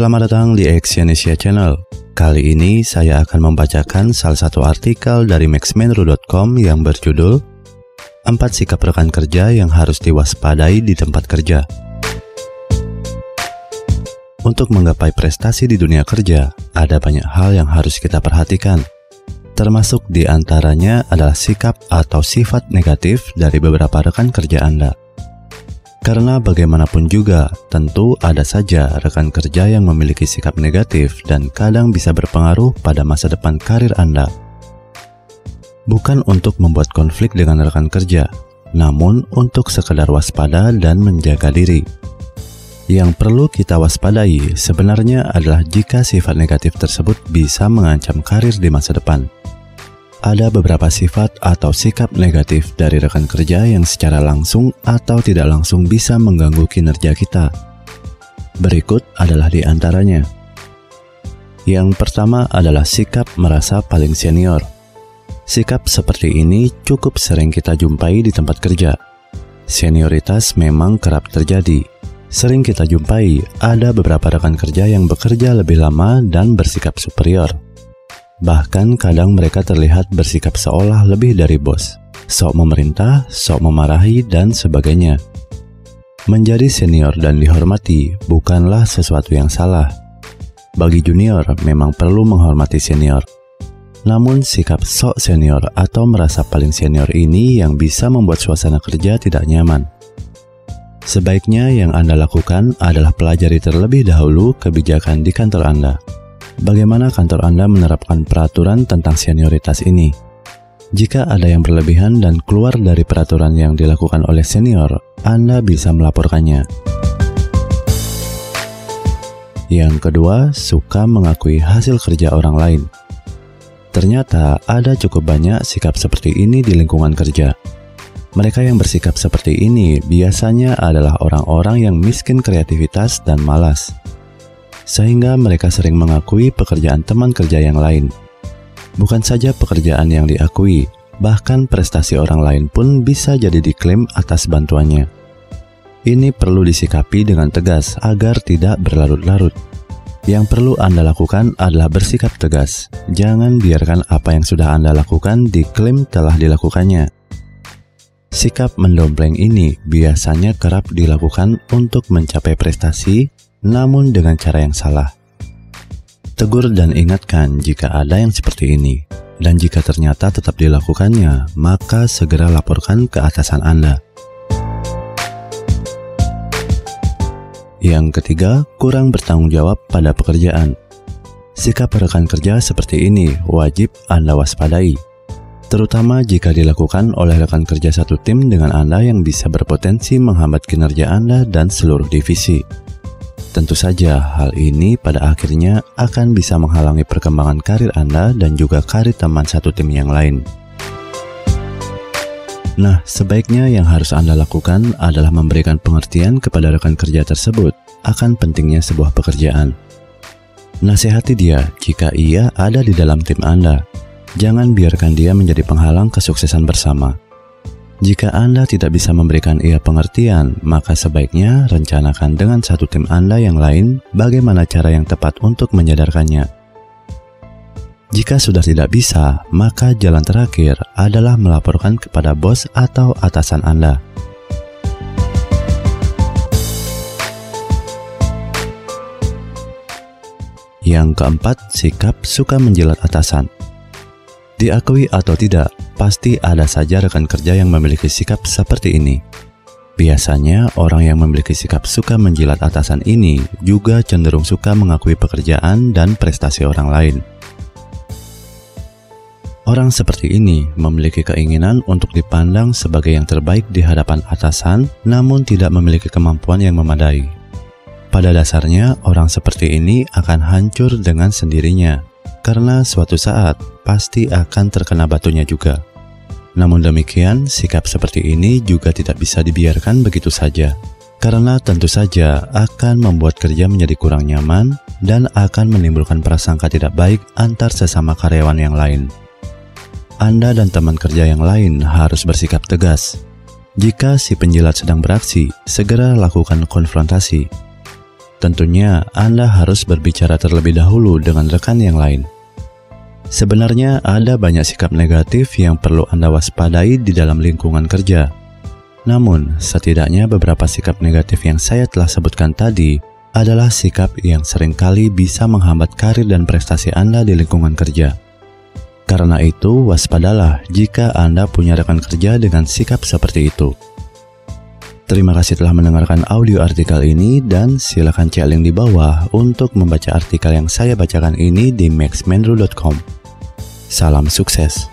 Selamat datang di Exyonesia Channel. Kali ini saya akan membacakan salah satu artikel dari maxmenru.com yang berjudul 4 sikap rekan kerja yang harus diwaspadai di tempat kerja. Untuk menggapai prestasi di dunia kerja, ada banyak hal yang harus kita perhatikan. Termasuk di antaranya adalah sikap atau sifat negatif dari beberapa rekan kerja Anda. Karena bagaimanapun juga, tentu ada saja rekan kerja yang memiliki sikap negatif dan kadang bisa berpengaruh pada masa depan karir Anda. Bukan untuk membuat konflik dengan rekan kerja, namun untuk sekedar waspada dan menjaga diri. Yang perlu kita waspadai sebenarnya adalah jika sifat negatif tersebut bisa mengancam karir di masa depan ada beberapa sifat atau sikap negatif dari rekan kerja yang secara langsung atau tidak langsung bisa mengganggu kinerja kita. Berikut adalah di antaranya. Yang pertama adalah sikap merasa paling senior. Sikap seperti ini cukup sering kita jumpai di tempat kerja. Senioritas memang kerap terjadi. Sering kita jumpai ada beberapa rekan kerja yang bekerja lebih lama dan bersikap superior Bahkan kadang mereka terlihat bersikap seolah lebih dari bos, sok memerintah, sok memarahi, dan sebagainya. Menjadi senior dan dihormati bukanlah sesuatu yang salah. Bagi junior, memang perlu menghormati senior. Namun sikap sok senior atau merasa paling senior ini yang bisa membuat suasana kerja tidak nyaman. Sebaiknya yang Anda lakukan adalah pelajari terlebih dahulu kebijakan di kantor Anda bagaimana kantor Anda menerapkan peraturan tentang senioritas ini. Jika ada yang berlebihan dan keluar dari peraturan yang dilakukan oleh senior, Anda bisa melaporkannya. Yang kedua, suka mengakui hasil kerja orang lain. Ternyata ada cukup banyak sikap seperti ini di lingkungan kerja. Mereka yang bersikap seperti ini biasanya adalah orang-orang yang miskin kreativitas dan malas sehingga mereka sering mengakui pekerjaan teman kerja yang lain. Bukan saja pekerjaan yang diakui, bahkan prestasi orang lain pun bisa jadi diklaim atas bantuannya. Ini perlu disikapi dengan tegas agar tidak berlarut-larut. Yang perlu Anda lakukan adalah bersikap tegas. Jangan biarkan apa yang sudah Anda lakukan diklaim telah dilakukannya. Sikap mendompleng ini biasanya kerap dilakukan untuk mencapai prestasi namun dengan cara yang salah. Tegur dan ingatkan jika ada yang seperti ini, dan jika ternyata tetap dilakukannya, maka segera laporkan ke atasan Anda. Yang ketiga, kurang bertanggung jawab pada pekerjaan. Sikap rekan kerja seperti ini wajib Anda waspadai, terutama jika dilakukan oleh rekan kerja satu tim dengan Anda yang bisa berpotensi menghambat kinerja Anda dan seluruh divisi. Tentu saja hal ini pada akhirnya akan bisa menghalangi perkembangan karir Anda dan juga karir teman satu tim yang lain. Nah, sebaiknya yang harus Anda lakukan adalah memberikan pengertian kepada rekan kerja tersebut akan pentingnya sebuah pekerjaan. Nasihati dia jika ia ada di dalam tim Anda. Jangan biarkan dia menjadi penghalang kesuksesan bersama. Jika Anda tidak bisa memberikan ia pengertian, maka sebaiknya rencanakan dengan satu tim Anda yang lain bagaimana cara yang tepat untuk menyadarkannya. Jika sudah tidak bisa, maka jalan terakhir adalah melaporkan kepada bos atau atasan Anda. Yang keempat, sikap suka menjilat atasan. Diakui atau tidak, pasti ada saja rekan kerja yang memiliki sikap seperti ini. Biasanya, orang yang memiliki sikap suka menjilat atasan ini juga cenderung suka mengakui pekerjaan dan prestasi orang lain. Orang seperti ini memiliki keinginan untuk dipandang sebagai yang terbaik di hadapan atasan, namun tidak memiliki kemampuan yang memadai. Pada dasarnya, orang seperti ini akan hancur dengan sendirinya karena suatu saat pasti akan terkena batunya juga. Namun demikian, sikap seperti ini juga tidak bisa dibiarkan begitu saja, karena tentu saja akan membuat kerja menjadi kurang nyaman dan akan menimbulkan prasangka tidak baik antar sesama karyawan yang lain. Anda dan teman kerja yang lain harus bersikap tegas. Jika si penjilat sedang beraksi, segera lakukan konfrontasi tentunya Anda harus berbicara terlebih dahulu dengan rekan yang lain. Sebenarnya ada banyak sikap negatif yang perlu Anda waspadai di dalam lingkungan kerja. Namun, setidaknya beberapa sikap negatif yang saya telah sebutkan tadi adalah sikap yang sering kali bisa menghambat karir dan prestasi Anda di lingkungan kerja. Karena itu, waspadalah jika Anda punya rekan kerja dengan sikap seperti itu. Terima kasih telah mendengarkan audio artikel ini dan silakan cek link di bawah untuk membaca artikel yang saya bacakan ini di maxmenru.com. Salam sukses.